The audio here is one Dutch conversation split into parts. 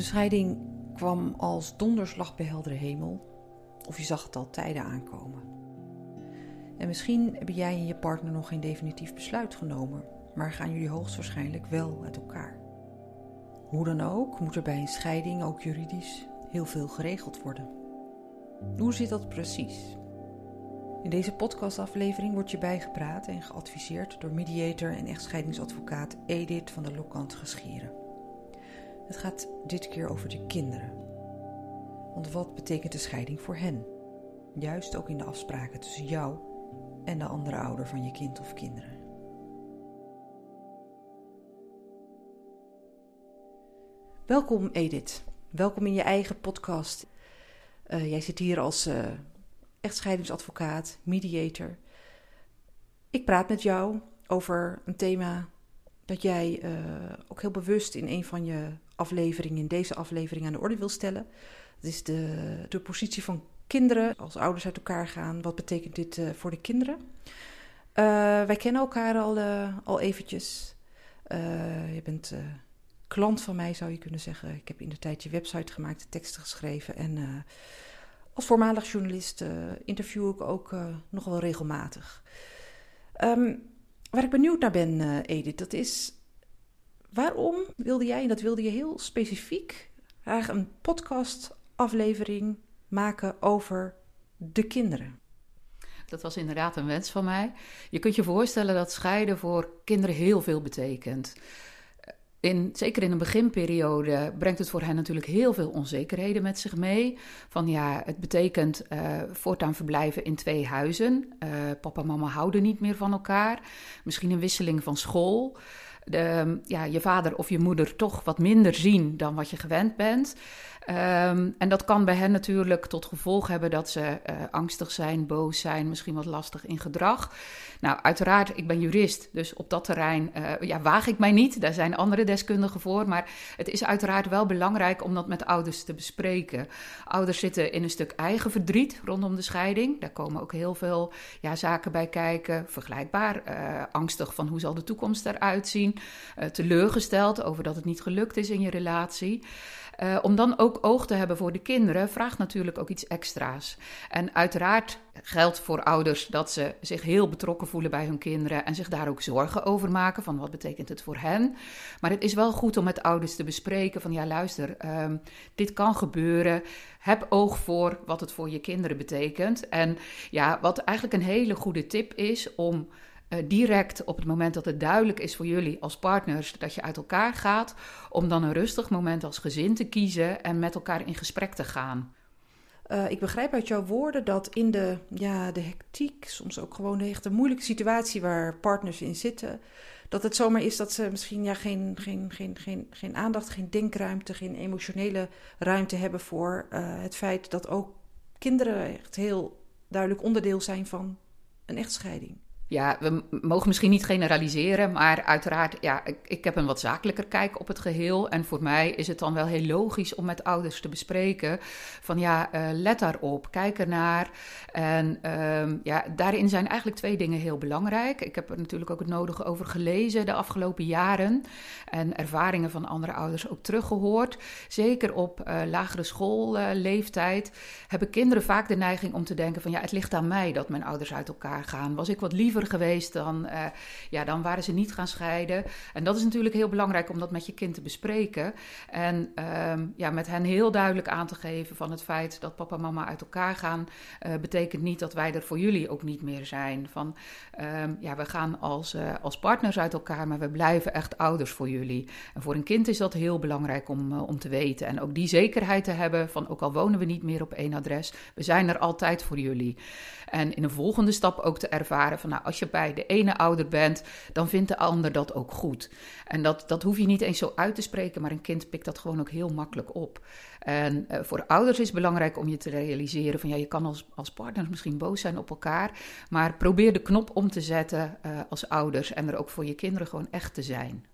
De scheiding kwam als donderslag bij heldere hemel, of je zag het al tijden aankomen. En misschien hebben jij en je partner nog geen definitief besluit genomen, maar gaan jullie hoogstwaarschijnlijk wel uit elkaar. Hoe dan ook, moet er bij een scheiding ook juridisch heel veel geregeld worden. Hoe zit dat precies? In deze podcastaflevering wordt je bijgepraat en geadviseerd door mediator en echtscheidingsadvocaat Edith van der Lokant Geschieren. Het gaat dit keer over de kinderen. Want wat betekent de scheiding voor hen? Juist ook in de afspraken tussen jou en de andere ouder van je kind of kinderen. Welkom Edith. Welkom in je eigen podcast. Uh, jij zit hier als uh, echtscheidingsadvocaat, mediator. Ik praat met jou over een thema dat jij uh, ook heel bewust in een van je afleveringen, in deze aflevering, aan de orde wil stellen. Dat is de, de positie van kinderen als ouders uit elkaar gaan. Wat betekent dit uh, voor de kinderen? Uh, wij kennen elkaar al, al eventjes. je bent klant van mij, zou je kunnen zeggen. Ik heb in de tijd je website gemaakt, de teksten geschreven. En als voormalig journalist interview ik ook nog wel regelmatig. Um, Waar ik benieuwd naar ben, uh, Edith, dat is waarom wilde jij, en dat wilde je heel specifiek, graag een podcastaflevering maken over de kinderen? Dat was inderdaad een wens van mij. Je kunt je voorstellen dat scheiden voor kinderen heel veel betekent. In, zeker in een beginperiode brengt het voor hen natuurlijk heel veel onzekerheden met zich mee. Van ja, het betekent uh, voortaan verblijven in twee huizen. Uh, papa en mama houden niet meer van elkaar. Misschien een wisseling van school. Ja, je vader of je moeder toch wat minder zien dan wat je gewend bent. Um, en dat kan bij hen natuurlijk tot gevolg hebben dat ze uh, angstig zijn, boos zijn, misschien wat lastig in gedrag. Nou, uiteraard, ik ben jurist, dus op dat terrein uh, ja, waag ik mij niet. Daar zijn andere deskundigen voor. Maar het is uiteraard wel belangrijk om dat met ouders te bespreken. Ouders zitten in een stuk eigen verdriet rondom de scheiding. Daar komen ook heel veel ja, zaken bij kijken. Vergelijkbaar, uh, angstig van hoe zal de toekomst eruit zien. teleurgesteld over dat het niet gelukt is in je relatie. Om dan ook oog te hebben voor de kinderen vraagt natuurlijk ook iets extra's. En uiteraard geldt voor ouders dat ze zich heel betrokken voelen bij hun kinderen en zich daar ook zorgen over maken van wat betekent het voor hen. Maar het is wel goed om met ouders te bespreken van ja luister, um, dit kan gebeuren. Heb oog voor wat het voor je kinderen betekent. En ja, wat eigenlijk een hele goede tip is om direct op het moment dat het duidelijk is voor jullie als partners dat je uit elkaar gaat, om dan een rustig moment als gezin te kiezen en met elkaar in gesprek te gaan. Uh, ik begrijp uit jouw woorden dat in de, ja, de hectiek, soms ook gewoon de echt een moeilijke situatie waar partners in zitten, dat het zomaar is dat ze misschien ja, geen, geen, geen, geen, geen aandacht, geen denkruimte, geen emotionele ruimte hebben voor uh, het feit dat ook kinderen echt heel duidelijk onderdeel zijn van een echtscheiding ja, we mogen misschien niet generaliseren, maar uiteraard, ja, ik, ik, heb een wat zakelijker kijk op het geheel. En voor mij is het dan wel heel logisch om met ouders te bespreken van ja, uh, let daarop, kijk ernaar. En uh, ja, daarin zijn eigenlijk twee dingen heel belangrijk. Ik heb er natuurlijk ook het nodige over gelezen de afgelopen jaren en ervaringen van andere ouders ook teruggehoord. Zeker op uh, lagere schoolleeftijd hebben kinderen vaak de neiging om te denken van ja, het ligt aan mij dat mijn ouders uit elkaar gaan. Was ik wat liever geweest, dan, uh, ja, dan waren ze niet gaan scheiden. En dat is natuurlijk heel belangrijk om dat met je kind te bespreken. En uh, ja, met hen heel duidelijk aan te geven van het feit dat papa en mama uit elkaar gaan, uh, betekent niet dat wij er voor jullie ook niet meer zijn. Van ehm, ja, we gaan als, eh, als partners uit elkaar, maar we blijven echt ouders voor jullie. En voor een kind is dat heel belangrijk om, om te weten. En ook die zekerheid te hebben van ook al wonen we niet meer op één adres, we zijn er altijd voor jullie. En in een volgende stap ook te ervaren van nou, als je bij de ene ouder bent, dan vindt de ander dat ook goed. En dat, dat hoef je niet eens zo uit te spreken, maar een kind pikt dat gewoon ook heel makkelijk op. En uh, voor ouders is het belangrijk om je te realiseren van ja, je kan als, als partners misschien boos zijn op elkaar, maar probeer de knop om te zetten uh, als ouders en er ook voor je kinderen gewoon echt te zijn.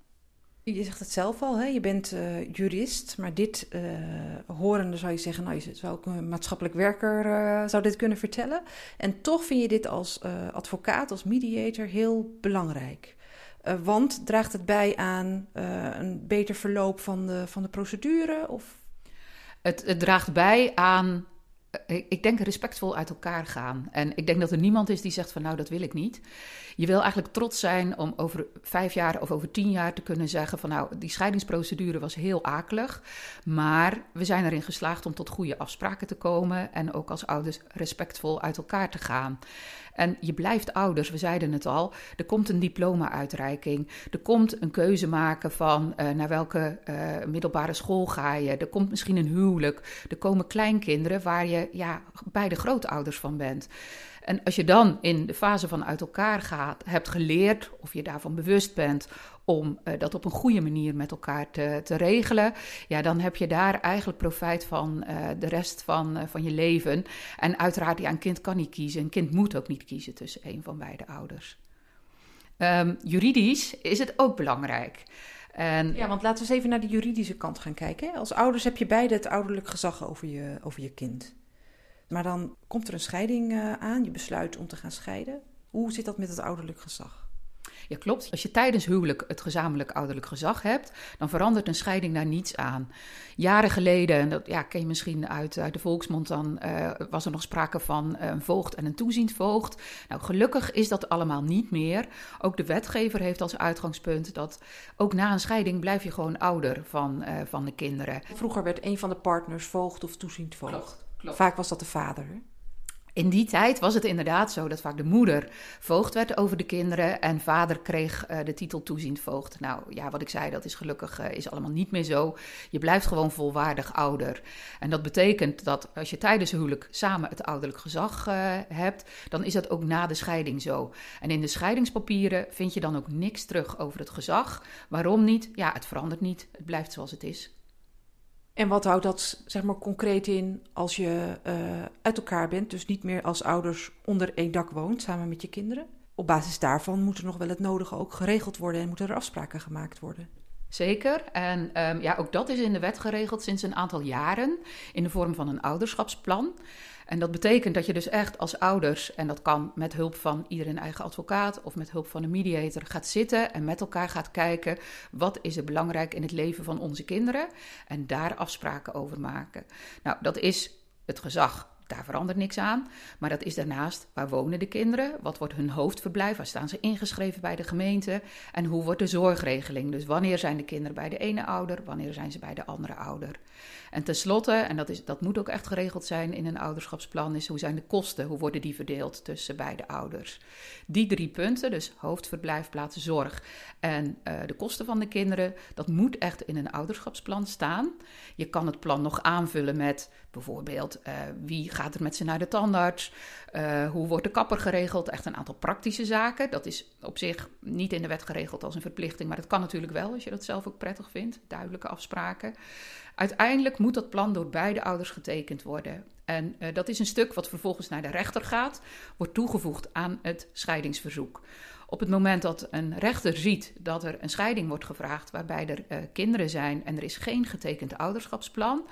Je zegt het zelf al, hè? je bent uh, jurist, maar dit uh, horende zou je zeggen, nou, je zou ook een maatschappelijk werker uh, zou dit kunnen vertellen. En toch vind je dit als advocaat, als mediator heel belangrijk. Want draagt het bij aan een beter verloop van de, van de procedure? Of? Het, het draagt bij aan ik denk respectvol uit elkaar gaan. En ik denk dat er niemand is die zegt van nou, dat wil ik niet. Je wil eigenlijk trots zijn om over vijf jaar of over tien jaar te kunnen zeggen van nou, die scheidingsprocedure was heel akelig. Maar we zijn erin geslaagd om tot goede afspraken te komen en ook als ouders respectvol uit elkaar te gaan. En je blijft ouders, we zeiden het al. Er komt een diploma-uitreiking. Er komt een keuze maken van uh, naar welke uh, middelbare school ga je. Er komt misschien een huwelijk. Er komen kleinkinderen waar je ja, beide grootouders van bent. En als je dan in de fase van uit elkaar gaat, hebt geleerd of je daarvan bewust bent om uh, dat op een goede manier met elkaar te, te regelen, ja, dan heb je daar eigenlijk profijt van uh, de rest van, uh, van je leven. En uiteraard, ja, een kind kan niet kiezen. Een kind moet ook niet kiezen tussen een van beide ouders. Um, juridisch is het ook belangrijk. En... Ja, want laten we eens even naar de juridische kant gaan kijken. Als ouders heb je beide het ouderlijk gezag over je, over je kind. Maar dan komt er een scheiding uh, aan, je besluit om te gaan scheiden. Hoe zit dat met het ouderlijk gezag? Ja, klopt. Als je tijdens huwelijk het gezamenlijk ouderlijk gezag hebt, dan verandert een scheiding daar niets aan. Jaren geleden, en dat ja, ken je misschien uit, uit de volksmond, dan uh, was er nog sprake van een voogd en een toeziend voogd. Nou, gelukkig is dat allemaal niet meer. Ook de wetgever heeft als uitgangspunt dat ook na een scheiding blijf je gewoon ouder van, uh, van de kinderen. Vroeger werd een van de partners voogd of toeziend voogd. Klopt. Klopt. Vaak was dat de vader. In die tijd was het inderdaad zo dat vaak de moeder voogd werd over de kinderen en vader kreeg uh, de titel toeziend voogd. Nou ja, wat ik zei, dat is gelukkig uh, is allemaal niet meer zo. Je blijft gewoon volwaardig ouder. En dat betekent dat als je tijdens huwelijk samen het ouderlijk gezag uh, hebt, dan is dat ook na de scheiding zo. En in de scheidingspapieren vind je dan ook niks terug over het gezag. Waarom niet? Ja, het verandert niet. Het blijft zoals het is. En wat houdt dat zeg maar concreet in als je uh, uit elkaar bent, dus niet meer als ouders onder één dak woont samen met je kinderen? Op basis daarvan moet er nog wel het nodige ook geregeld worden en moeten er afspraken gemaakt worden. Zeker. En um, ja, ook dat is in de wet geregeld sinds een aantal jaren in de vorm van een ouderschapsplan. En dat betekent dat je dus echt als ouders, en dat kan met hulp van ieder eigen advocaat of met hulp van een mediator, gaat zitten en met elkaar gaat kijken wat is er belangrijk in het leven van onze kinderen en daar afspraken over maken. Nou, dat is het gezag daar verandert niks aan. Maar dat is daarnaast, waar wonen de kinderen? Wat wordt hun hoofdverblijf? Waar staan ze ingeschreven bij de gemeente? En hoe wordt de zorgregeling? Dus wanneer zijn de kinderen bij de ene ouder? Wanneer zijn ze bij de andere ouder? En tenslotte, en dat, is, dat moet ook echt geregeld zijn in een ouderschapsplan, is hoe zijn de kosten? Hoe worden die verdeeld tussen beide ouders? Die drie punten, dus hoofdverblijf, plaats, zorg en uh, de kosten van de kinderen, dat moet echt in een ouderschapsplan staan. Je kan het plan nog aanvullen met bijvoorbeeld uh, wie gaat er met ze naar de tandarts? Uh, hoe wordt de kapper geregeld? Echt een aantal praktische zaken. Dat is op zich niet in de wet geregeld als een verplichting, maar dat kan natuurlijk wel als je dat zelf ook prettig vindt. Duidelijke afspraken. Uiteindelijk moet dat plan door beide ouders getekend worden. En uh, dat is een stuk wat vervolgens naar de rechter gaat, wordt toegevoegd aan het scheidingsverzoek. Op het moment dat een rechter ziet dat er een scheiding wordt gevraagd waarbij er uh, kinderen zijn en er is geen getekend ouderschapsplan,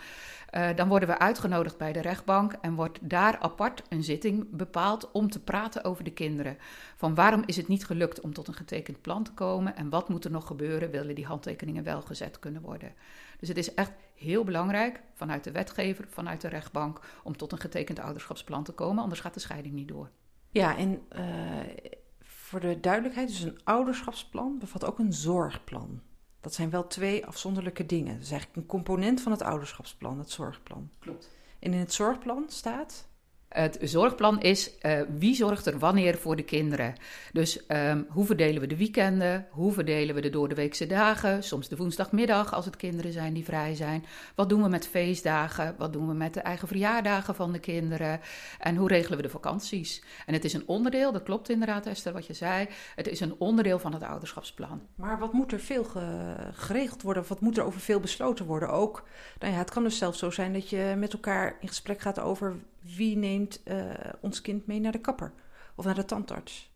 uh, dan worden we uitgenodigd bij de rechtbank en wordt daar apart een zitting bepaald om te praten over de kinderen. Van waarom is het niet gelukt om tot een getekend plan te komen en wat moet er nog gebeuren, willen die handtekeningen wel gezet kunnen worden. Dus het is echt heel belangrijk vanuit de wetgever, vanuit de rechtbank, om tot een getekend ouderschapsplan te komen, anders gaat de scheiding niet door. Ja, en uh, voor de duidelijkheid, dus een ouderschapsplan bevat ook een zorgplan. Dat zijn wel twee afzonderlijke dingen. Dat is eigenlijk een component van het ouderschapsplan, het zorgplan. Klopt. En in het zorgplan staat het zorgplan is uh, wie zorgt er wanneer voor de kinderen. Dus um, hoe verdelen we de weekenden? Hoe verdelen we de doordeweekse dagen? Soms de woensdagmiddag als het kinderen zijn die vrij zijn. Wat doen we met feestdagen? Wat doen we met de eigen verjaardagen van de kinderen? En hoe regelen we de vakanties? En het is een onderdeel, dat klopt inderdaad Esther wat je zei. Het is een onderdeel van het ouderschapsplan. Maar wat moet er veel ge geregeld worden? Wat moet er over veel besloten worden? Ook, nou ja, het kan dus zelfs zo zijn dat je met elkaar in gesprek gaat over wie neemt uh, ons kind mee naar de kapper of naar de tandarts?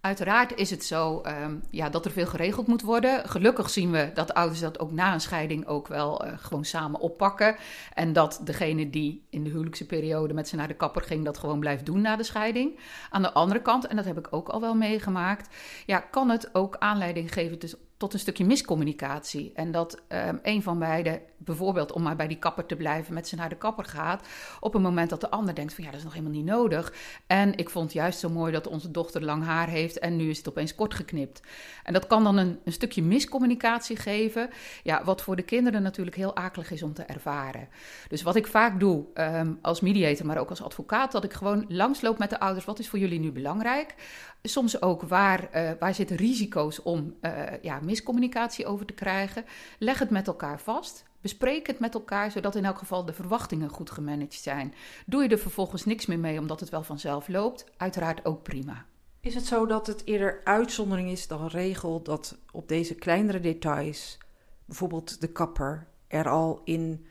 Uiteraard is het zo ehm, ja, dat er veel geregeld moet worden. Gelukkig zien we dat ouders dat ook na een scheiding ook wel uh, gewoon samen oppakken. En dat degene die in de huwelijkse periode met ze naar de kapper ging, dat gewoon blijft doen na de scheiding. Aan de andere kant, en dat heb ik ook al wel meegemaakt, ja, kan het ook aanleiding geven tot een stukje miscommunicatie. En dat um, een van beiden, bijvoorbeeld om maar bij die kapper te blijven, met ze naar de kapper gaat. Op een moment dat de ander denkt: van ja, dat is nog helemaal niet nodig. En ik vond juist zo mooi dat onze dochter lang haar heeft en nu is het opeens kort geknipt. En dat kan dan een, een stukje miscommunicatie geven. Ja, wat voor de kinderen natuurlijk heel akelig is om te ervaren. Dus wat ik vaak doe um, als mediator, maar ook als advocaat, dat ik gewoon langsloop met de ouders. Wat is voor jullie nu belangrijk? Soms ook waar, uh, waar zitten risico's om uh, ja, miscommunicatie over te krijgen. Leg het met elkaar vast. Bespreek het met elkaar, zodat in elk geval de verwachtingen goed gemanaged zijn. Doe je er vervolgens niks meer mee omdat het wel vanzelf loopt? Uiteraard ook prima. Is het zo dat het eerder uitzondering is dan regel dat op deze kleinere details, bijvoorbeeld de kapper, er al in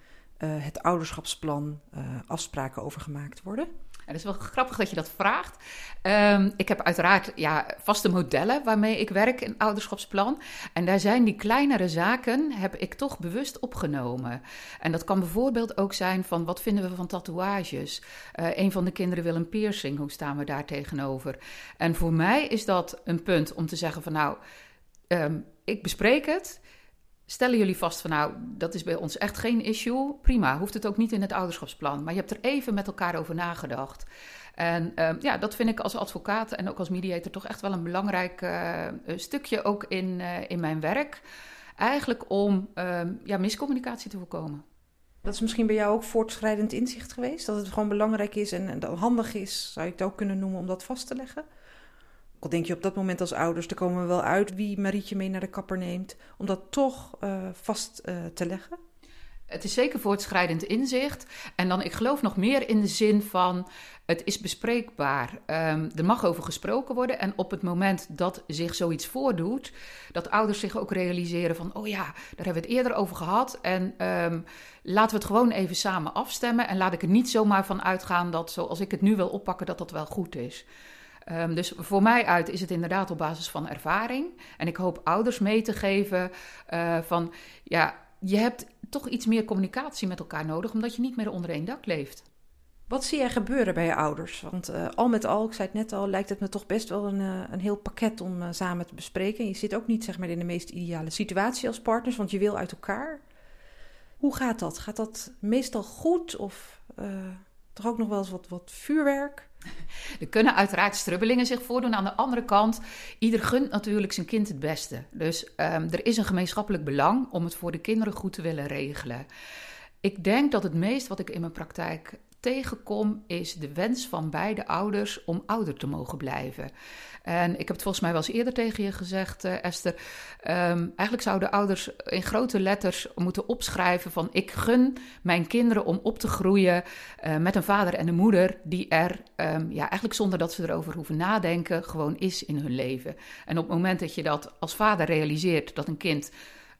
het ouderschapsplan afspraken over gemaakt worden? En het is wel grappig dat je dat vraagt. Um, ik heb uiteraard ja, vaste modellen waarmee ik werk in ouderschapsplan. En daar zijn die kleinere zaken, heb ik toch bewust opgenomen. En dat kan bijvoorbeeld ook zijn van, wat vinden we van tatoeages? Uh, een van de kinderen wil een piercing, hoe staan we daar tegenover? En voor mij is dat een punt om te zeggen van, nou, um, ik bespreek het... Stellen jullie vast van nou, dat is bij ons echt geen issue? Prima, hoeft het ook niet in het ouderschapsplan. Maar je hebt er even met elkaar over nagedacht. En uh, ja, dat vind ik als advocaat en ook als mediator toch echt wel een belangrijk uh, stukje ook in, uh, in mijn werk. Eigenlijk om ehm, ja, miscommunicatie te voorkomen. Dat is misschien bij jou ook voortschrijdend inzicht geweest? Dat het gewoon belangrijk is en, en handig is, zou je het ook kunnen noemen, om dat vast te leggen? Al denk je op dat moment als ouders, er komen we wel uit wie Marietje mee naar de kapper neemt, om dat toch uh, vast uh, te leggen? Het is zeker voortschrijdend inzicht. En dan, ik geloof nog meer in de zin van, het is bespreekbaar. Um, er mag over gesproken worden. En op het moment dat zich zoiets voordoet, dat ouders zich ook realiseren van, oh ja, daar hebben we het eerder over gehad. En um, laten we het gewoon even samen afstemmen. En laat ik er niet zomaar van uitgaan dat zoals ik het nu wil oppakken, dat dat wel goed is. Um, dus voor mij uit is het inderdaad op basis van ervaring. En ik hoop ouders mee te geven uh, van ja, je hebt toch iets meer communicatie met elkaar nodig, omdat je niet meer onder één dak leeft. Wat zie jij gebeuren bij je ouders? Want uh, al met al, ik zei het net al, lijkt het me toch best wel een, uh, een heel pakket om samen te bespreken. Je zit ook niet zeg maar, in de meest ideale situatie als partners, want je wil uit elkaar. Hoe gaat dat? Gaat dat meestal goed of toch ook nog wel eens wat, wat vuurwerk? Er kunnen uiteraard strubbelingen zich voordoen. Aan de andere kant, ieder gunt natuurlijk zijn kind het beste. Dus um, er is een gemeenschappelijk belang om het voor de kinderen goed te willen regelen. Ik denk dat het meest wat ik in mijn praktijk tegenkom, is de wens van beide ouders om ouder te mogen blijven. En ik heb het volgens mij wel eens eerder tegen je gezegd, uh, Esther. Um, eigenlijk zouden ouders in grote letters moeten opschrijven van ik gun mijn kinderen om op te groeien uh, met een vader en een moeder die er, um, ja, eigenlijk zonder dat ze erover hoeven nadenken, gewoon is in hun leven. En op het moment dat je dat als vader realiseert dat een kind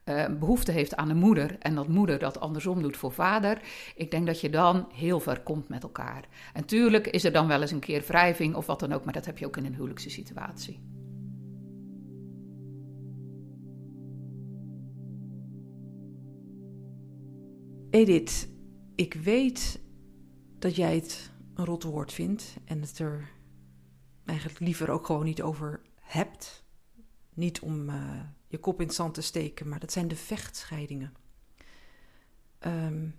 uh, behoefte heeft aan een moeder en dat moeder dat andersom doet voor vader, ik denk dat je dan heel ver komt met elkaar. En tuurlijk is er dan wel eens een keer wrijving of wat dan ook, maar dat heb je ook in een huwelijkse situatie. Edith, ik weet dat jij het een rot woord vindt en het er eigenlijk liever ook gewoon niet over hebt. Niet om uh, je kop in het zand te steken, maar dat zijn de vechtscheidingen. Um,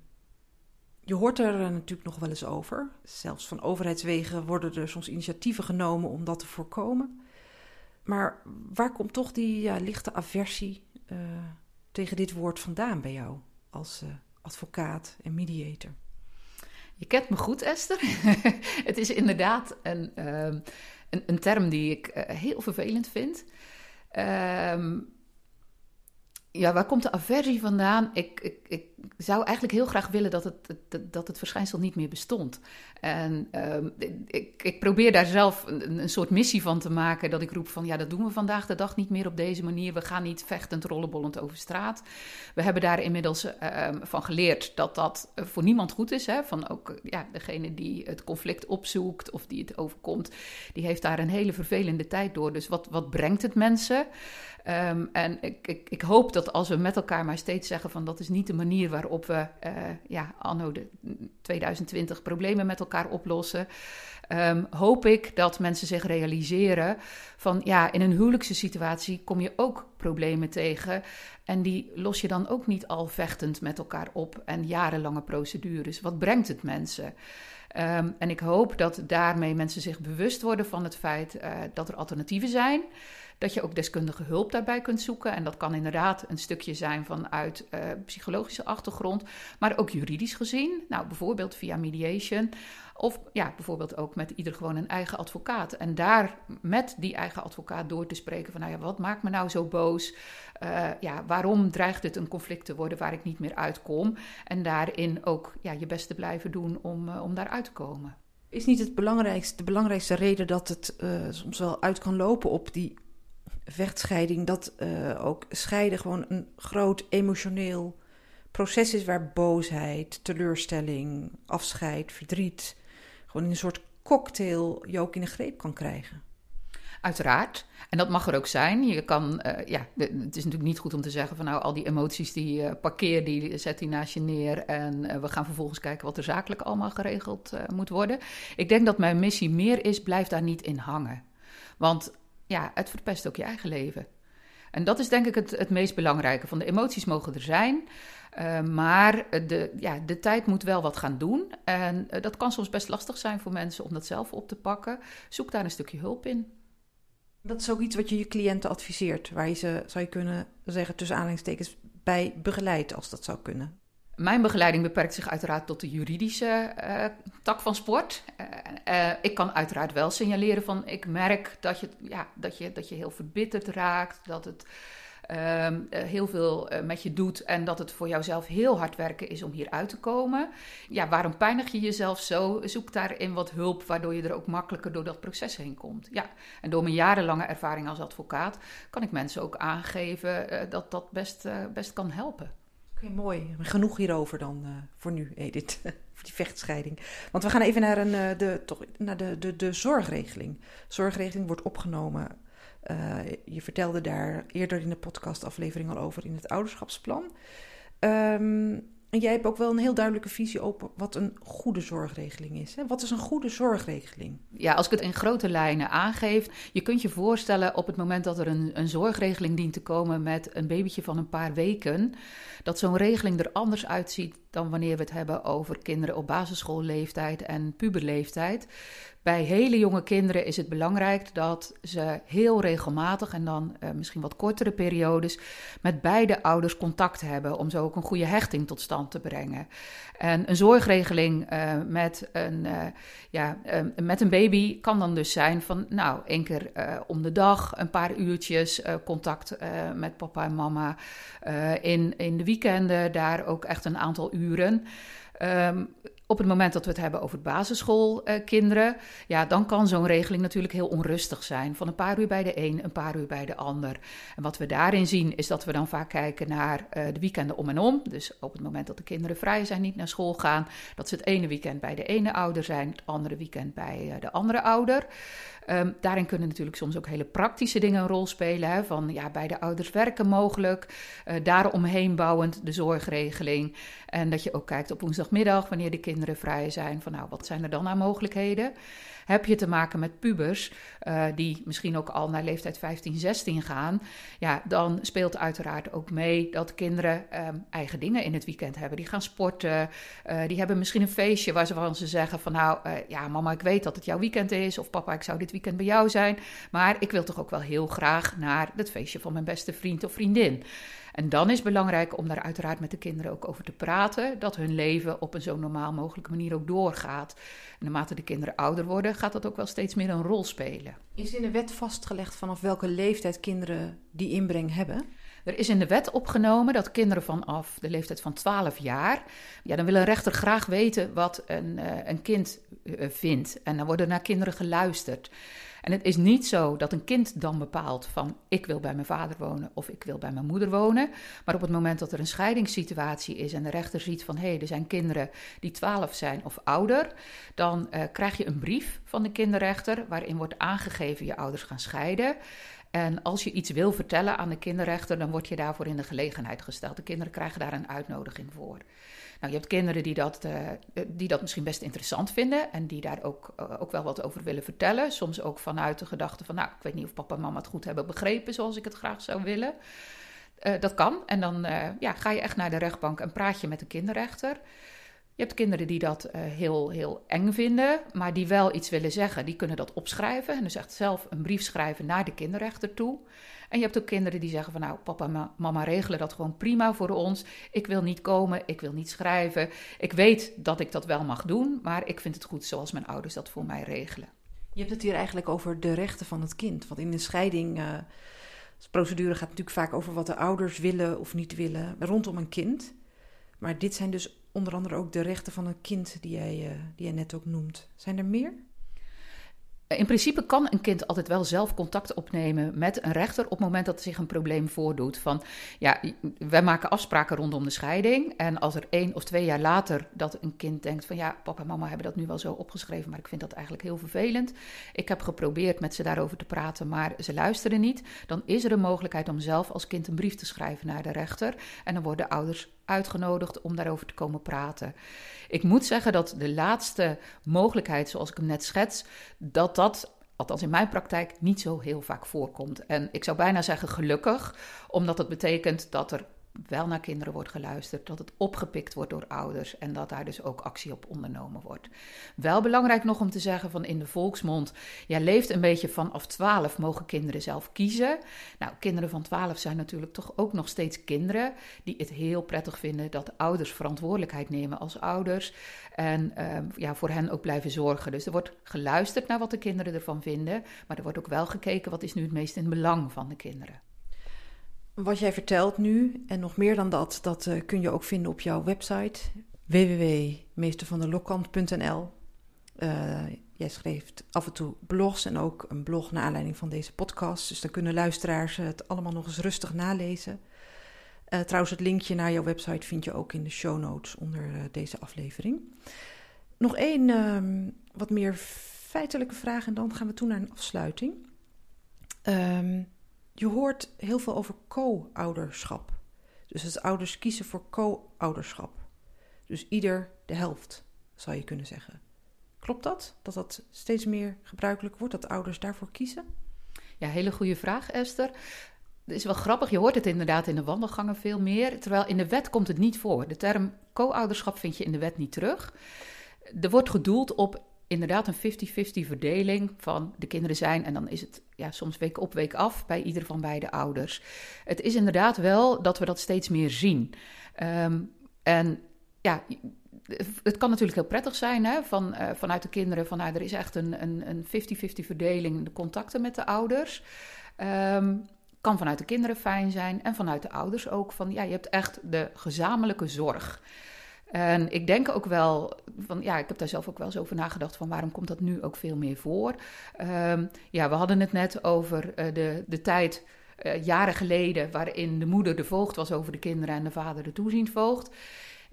je hoort er natuurlijk nog wel eens over. Zelfs van overheidswegen worden er soms initiatieven genomen om dat te voorkomen. Maar waar komt toch die ja, lichte aversie uh, tegen dit woord vandaan bij jou als uh, advocaat en mediator? Je kent me goed, Esther. het is inderdaad een, uh, een, een, term die ik heel vervelend vind. Um, Ja, waar komt de aversie vandaan? Ik, ik, ik zou eigenlijk heel graag willen dat het, dat het verschijnsel niet meer bestond. En ehm, ik, ik, probeer daar zelf een, een, soort missie van te maken. Dat ik roep van ja, dat doen we vandaag de dag niet meer op deze manier. We gaan niet vechtend, rollenbollend over straat. We hebben daar inmiddels uh, van geleerd dat dat voor niemand goed is. Hè? Van ook ja, degene die het conflict opzoekt of die het overkomt, die heeft daar een hele vervelende tijd door. Dus wat, wat brengt het mensen? Ehm, en ik, ik, ik, hoop dat als we met elkaar maar steeds zeggen van dat is niet de manier waarop we uh, ja, anno de 2020 problemen met elkaar oplossen. Um, hoop ik dat mensen zich realiseren van ja, in een huwelijkse situatie kom je ook problemen tegen. En die los je dan ook niet al vechtend met elkaar op en jarenlange procedures. Wat brengt het mensen? Um, en ik hoop dat daarmee mensen zich bewust worden van het feit uh, dat er alternatieven zijn dat je ook deskundige hulp daarbij kunt zoeken. En dat kan inderdaad een stukje zijn vanuit uh, psychologische achtergrond, maar ook juridisch gezien. Nou, bijvoorbeeld via mediation. Of ja, bijvoorbeeld ook met ieder gewoon een eigen advocaat. En daar met die eigen advocaat door te spreken van, nou ja, wat maakt me nou zo boos? Uh, ja, waarom dreigt het een conflict te worden waar ik niet meer uitkom? En daarin ook ja, je best te blijven doen om, uh, om daaruit te komen. Is niet het belangrijkste, de belangrijkste reden dat het soms wel uit kan lopen op die vechtscheiding, dat uh, ook scheiden gewoon een groot emotioneel proces is waar boosheid, teleurstelling, afscheid, verdriet, gewoon in een soort cocktail je ook in de greep kan krijgen. Uiteraard. En dat mag er ook zijn. Je kan, uh, ja, het is natuurlijk niet goed om te zeggen van nou, al die emoties die uh, parkeer, die zet hij naast je neer. En uh, we gaan vervolgens kijken wat er zakelijk allemaal geregeld moet worden. Ik denk dat mijn missie meer is, blijf daar niet in hangen. Want ja, het verpest ook je eigen leven. En dat is denk ik het, het meest belangrijke. Van de emoties mogen er zijn, uh, maar de, ja, de tijd moet wel wat gaan doen. En uh, dat kan soms best lastig zijn voor mensen om dat zelf op te pakken. Zoek daar een stukje hulp in. Dat is ook iets wat je je cliënten adviseert, waar je ze, zou je kunnen zeggen, tussen aanhalingstekens, bij begeleidt als dat zou kunnen. Mijn begeleiding beperkt zich uiteraard tot de juridische uh, tak van sport. Uh, uh, ik kan uiteraard wel signaleren van ik merk dat je, ja, dat je, dat je heel verbitterd raakt, dat het ehm, heel veel met je doet en dat het voor jouzelf heel hard werken is om hier uit te komen. Ja, waarom pijnig je jezelf zo? Zoek daarin wat hulp, waardoor je er ook makkelijker door dat proces heen komt. Ja, en door mijn jarenlange ervaring als advocaat kan ik mensen ook aangeven dat dat best, best kan helpen. Oké, mooi. Genoeg hierover dan uh, voor nu, Edith. voor die vechtscheiding. Want we gaan even naar, een, uh, de, toch, naar de, de, de zorgregeling. Zorgregeling wordt opgenomen. Uh, je vertelde daar eerder in de podcastaflevering al over in het ouderschapsplan. Um, en jij hebt ook wel een heel duidelijke visie op wat een goede zorgregeling is. Hè? Wat is een goede zorgregeling? Ja, als ik het in grote lijnen aangeef. Je kunt je voorstellen op het moment dat er een, een zorgregeling dient te komen met een babytje van een paar weken. Dat zo'n regeling er anders uitziet dan wanneer we het hebben over kinderen op basisschoolleeftijd en puberleeftijd. Bij hele jonge kinderen is het belangrijk dat ze heel regelmatig en dan uh, misschien wat kortere periodes met beide ouders contact hebben om zo ook een goede hechting tot stand te brengen. En een zorgregeling uh, met, een, uh, ja, met een baby kan dan dus zijn van nou één keer om de dag een paar uurtjes contact met papa en mama. in, in de weekenden daar ook echt een aantal uren. Um, op het moment dat we het hebben over basisschoolkinderen, ja, dan kan zo'n regeling natuurlijk heel onrustig zijn. Van een paar uur bij de een, een paar uur bij de ander. En wat we daarin zien, is dat we dan vaak kijken naar uh, de weekenden om en om. Dus op het moment dat de kinderen vrij zijn, niet naar school gaan, dat ze het ene weekend bij de ene ouder zijn, het andere weekend bij uh, de andere ouder. Um, daarin kunnen natuurlijk soms ook hele praktische dingen een rol spelen. Van ja, beide ouders werken mogelijk. Uh, daaromheen bouwend de zorgregeling. En dat je ook kijkt op woensdagmiddag, wanneer de kinderen vrij zijn. Van nou, wat zijn er dan aan mogelijkheden? Heb je te maken met pubers uh, die misschien ook al naar leeftijd 15, 16 gaan, ja, dan speelt uiteraard ook mee dat kinderen um, eigen dingen in het weekend hebben. Die gaan sporten, uh, die hebben misschien een feestje waar ze zeggen van nou, ja mama, ik weet dat het jouw weekend is of papa, ik zou dit weekend bij jou zijn, maar ik wil toch ook wel heel graag naar het feestje van mijn beste vriend of vriendin. En dan is het belangrijk om daar uiteraard met de kinderen ook over te praten. Dat hun leven op een zo normaal mogelijke manier ook doorgaat. En naarmate de kinderen ouder worden, gaat dat ook wel steeds meer een rol spelen. Is in de wet vastgelegd vanaf welke leeftijd kinderen die inbreng hebben? Er is in de wet opgenomen dat kinderen vanaf de leeftijd van 12 jaar. Ja, dan wil een rechter graag weten wat een, uh, een kind uh, vindt. En dan worden naar kinderen geluisterd. En het is niet zo dat een kind dan bepaalt van ik wil bij mijn vader wonen of ik wil bij mijn moeder wonen. Maar op het moment dat er een scheidingssituatie is en de rechter ziet van hé, hey, er zijn kinderen die 12 zijn of ouder, dan uh, krijg je een brief van de kinderrechter waarin wordt aangegeven je ouders gaan scheiden. En als je iets wil vertellen aan de kinderrechter, dan word je daarvoor in de gelegenheid gesteld. De kinderen krijgen daar een uitnodiging voor. Nou, je hebt kinderen die dat, uh, die dat misschien best interessant vinden en die daar ook, uh, ook wel wat over willen vertellen. Soms ook vanuit de gedachte van, nou, ik weet niet of papa en mama het goed hebben begrepen zoals ik het graag zou willen. Dat kan. En dan ja, ga je echt naar de rechtbank en praat je met de kinderrechter. Je hebt kinderen die dat uh, heel, heel eng vinden, maar die wel iets willen zeggen. Die kunnen dat opschrijven en dus echt zelf een brief schrijven naar de kinderrechter toe. En je hebt ook kinderen die zeggen van nou, papa en mama regelen dat gewoon prima voor ons. Ik wil niet komen, ik wil niet schrijven. Ik weet dat ik dat wel mag doen, maar ik vind het goed zoals mijn ouders dat voor mij regelen. Je hebt het hier eigenlijk over de rechten van het kind. Want in de scheiding... Uh... De procedure gaat natuurlijk vaak over wat de ouders willen of niet willen rondom een kind. Maar dit zijn dus onder andere ook de rechten van een kind die jij, uh, die jij net ook noemt. Zijn er meer? In principe kan een kind altijd wel zelf contact opnemen met een rechter op het moment dat er zich een probleem voordoet. Van ja, wij maken afspraken rondom de scheiding. En als er één of twee jaar later dat een kind denkt van ja, papa en mama hebben dat nu wel zo opgeschreven, maar ik vind dat eigenlijk heel vervelend. Ik heb geprobeerd met ze daarover te praten, maar ze luisteren niet. Dan is er een mogelijkheid om zelf als kind een brief te schrijven naar de rechter. En dan worden ouders uitgenodigd om daarover te komen praten. Ik moet zeggen dat de laatste mogelijkheid, zoals ik hem net schets, dat dat althans in mijn praktijk, niet zo heel vaak voorkomt. En ik zou bijna zeggen gelukkig, omdat het betekent dat er wel naar kinderen wordt geluisterd, dat het opgepikt wordt door ouders en dat daar dus ook actie op ondernomen wordt. Wel belangrijk nog om te zeggen van in de volksmond, ja, leeft een beetje vanaf 12 mogen kinderen zelf kiezen. Nou, kinderen van 12 zijn natuurlijk toch ook nog steeds kinderen die het heel prettig vinden dat ouders verantwoordelijkheid nemen als ouders en uh, ja, voor hen ook blijven zorgen. Dus er wordt geluisterd naar wat de kinderen ervan vinden, maar er wordt ook wel gekeken wat is nu het meest in belang van de kinderen. Wat jij vertelt nu, en nog meer dan dat, dat uh, kun je ook vinden op jouw website www.meestervanderlokkant.nl. Uh, jij schreef af en toe blogs en ook een blog naar aanleiding van deze podcast. Dus dan kunnen luisteraars het allemaal nog eens rustig nalezen. Trouwens, het linkje naar jouw website vind je ook in de show notes onder deze aflevering. Nog één um, wat meer feitelijke vraag en dan gaan we toe naar een afsluiting. Um, je hoort heel veel over co-ouderschap. Dus dat ouders kiezen voor co-ouderschap. Dus ieder de helft, zou je kunnen zeggen. Klopt dat? Dat dat steeds meer gebruikelijk wordt, dat ouders daarvoor kiezen? Ja, hele goede vraag, Esther. Het is wel grappig, je hoort het inderdaad in de wandelgangen veel meer. Terwijl in de wet komt het niet voor. De term co-ouderschap vind je in de wet niet terug. Er wordt gedoeld op inderdaad een 50-50 verdeling van de kinderen zijn. En dan is het ja, soms week op, week af bij ieder van beide ouders. Het is inderdaad wel dat we dat steeds meer zien. Um, en ja, het kan natuurlijk heel prettig zijn hè, van, uh, vanuit de kinderen. Van, nou, er is echt een 50-50 verdeling, de contacten met de ouders. Um, kan vanuit de kinderen fijn zijn en vanuit de ouders ook. Van ja, je hebt echt de gezamenlijke zorg. En ik denk ook wel, van, ja, ik heb daar zelf ook wel eens over nagedacht van waarom komt dat nu ook veel meer voor. Um, ja, we hadden het net over uh, de, de tijd uh, jaren geleden waarin de moeder de voogd was over de kinderen en de vader de toeziend voogd.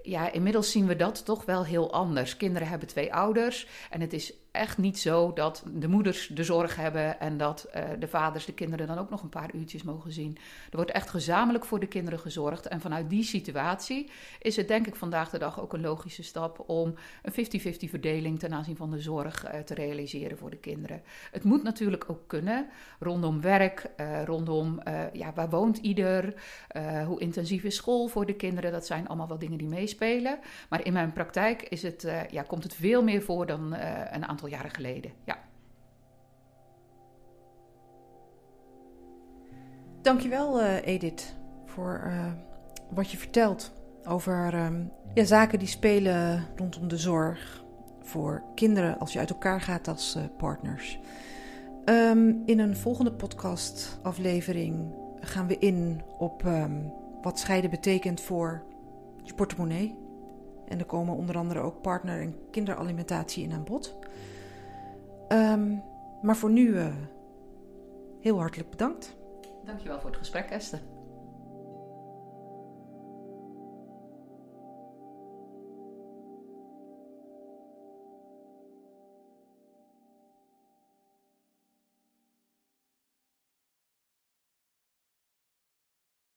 Ja, inmiddels zien we dat toch wel heel anders. Kinderen hebben twee ouders en het is echt niet zo dat de moeders de zorg hebben en dat uh, de vaders de kinderen dan ook nog een paar uurtjes mogen zien. Er wordt echt gezamenlijk voor de kinderen gezorgd. En vanuit die situatie is het denk ik vandaag de dag ook een logische stap om een 50-50 verdeling ten aanzien van de zorg uh, te realiseren voor de kinderen. Het moet natuurlijk ook kunnen rondom werk, uh, rondom ja, waar woont ieder, hoe intensief is school voor de kinderen. Dat zijn allemaal wel dingen die meespelen. Maar in mijn praktijk is het, ja, komt het veel meer voor dan een aantal jaren geleden. Ja. Dankjewel uh, Edith voor uh, wat je vertelt over ja, zaken die spelen rondom de zorg voor kinderen als je uit elkaar gaat als uh, partners. Um, in een volgende podcast aflevering gaan we in op ehm, wat scheiden betekent voor je portemonnee. En er komen onder andere ook partner- en kinderalimentatie in aan bod. Ehm, maar voor nu uh, heel hartelijk bedankt. Dankjewel voor het gesprek, Esther.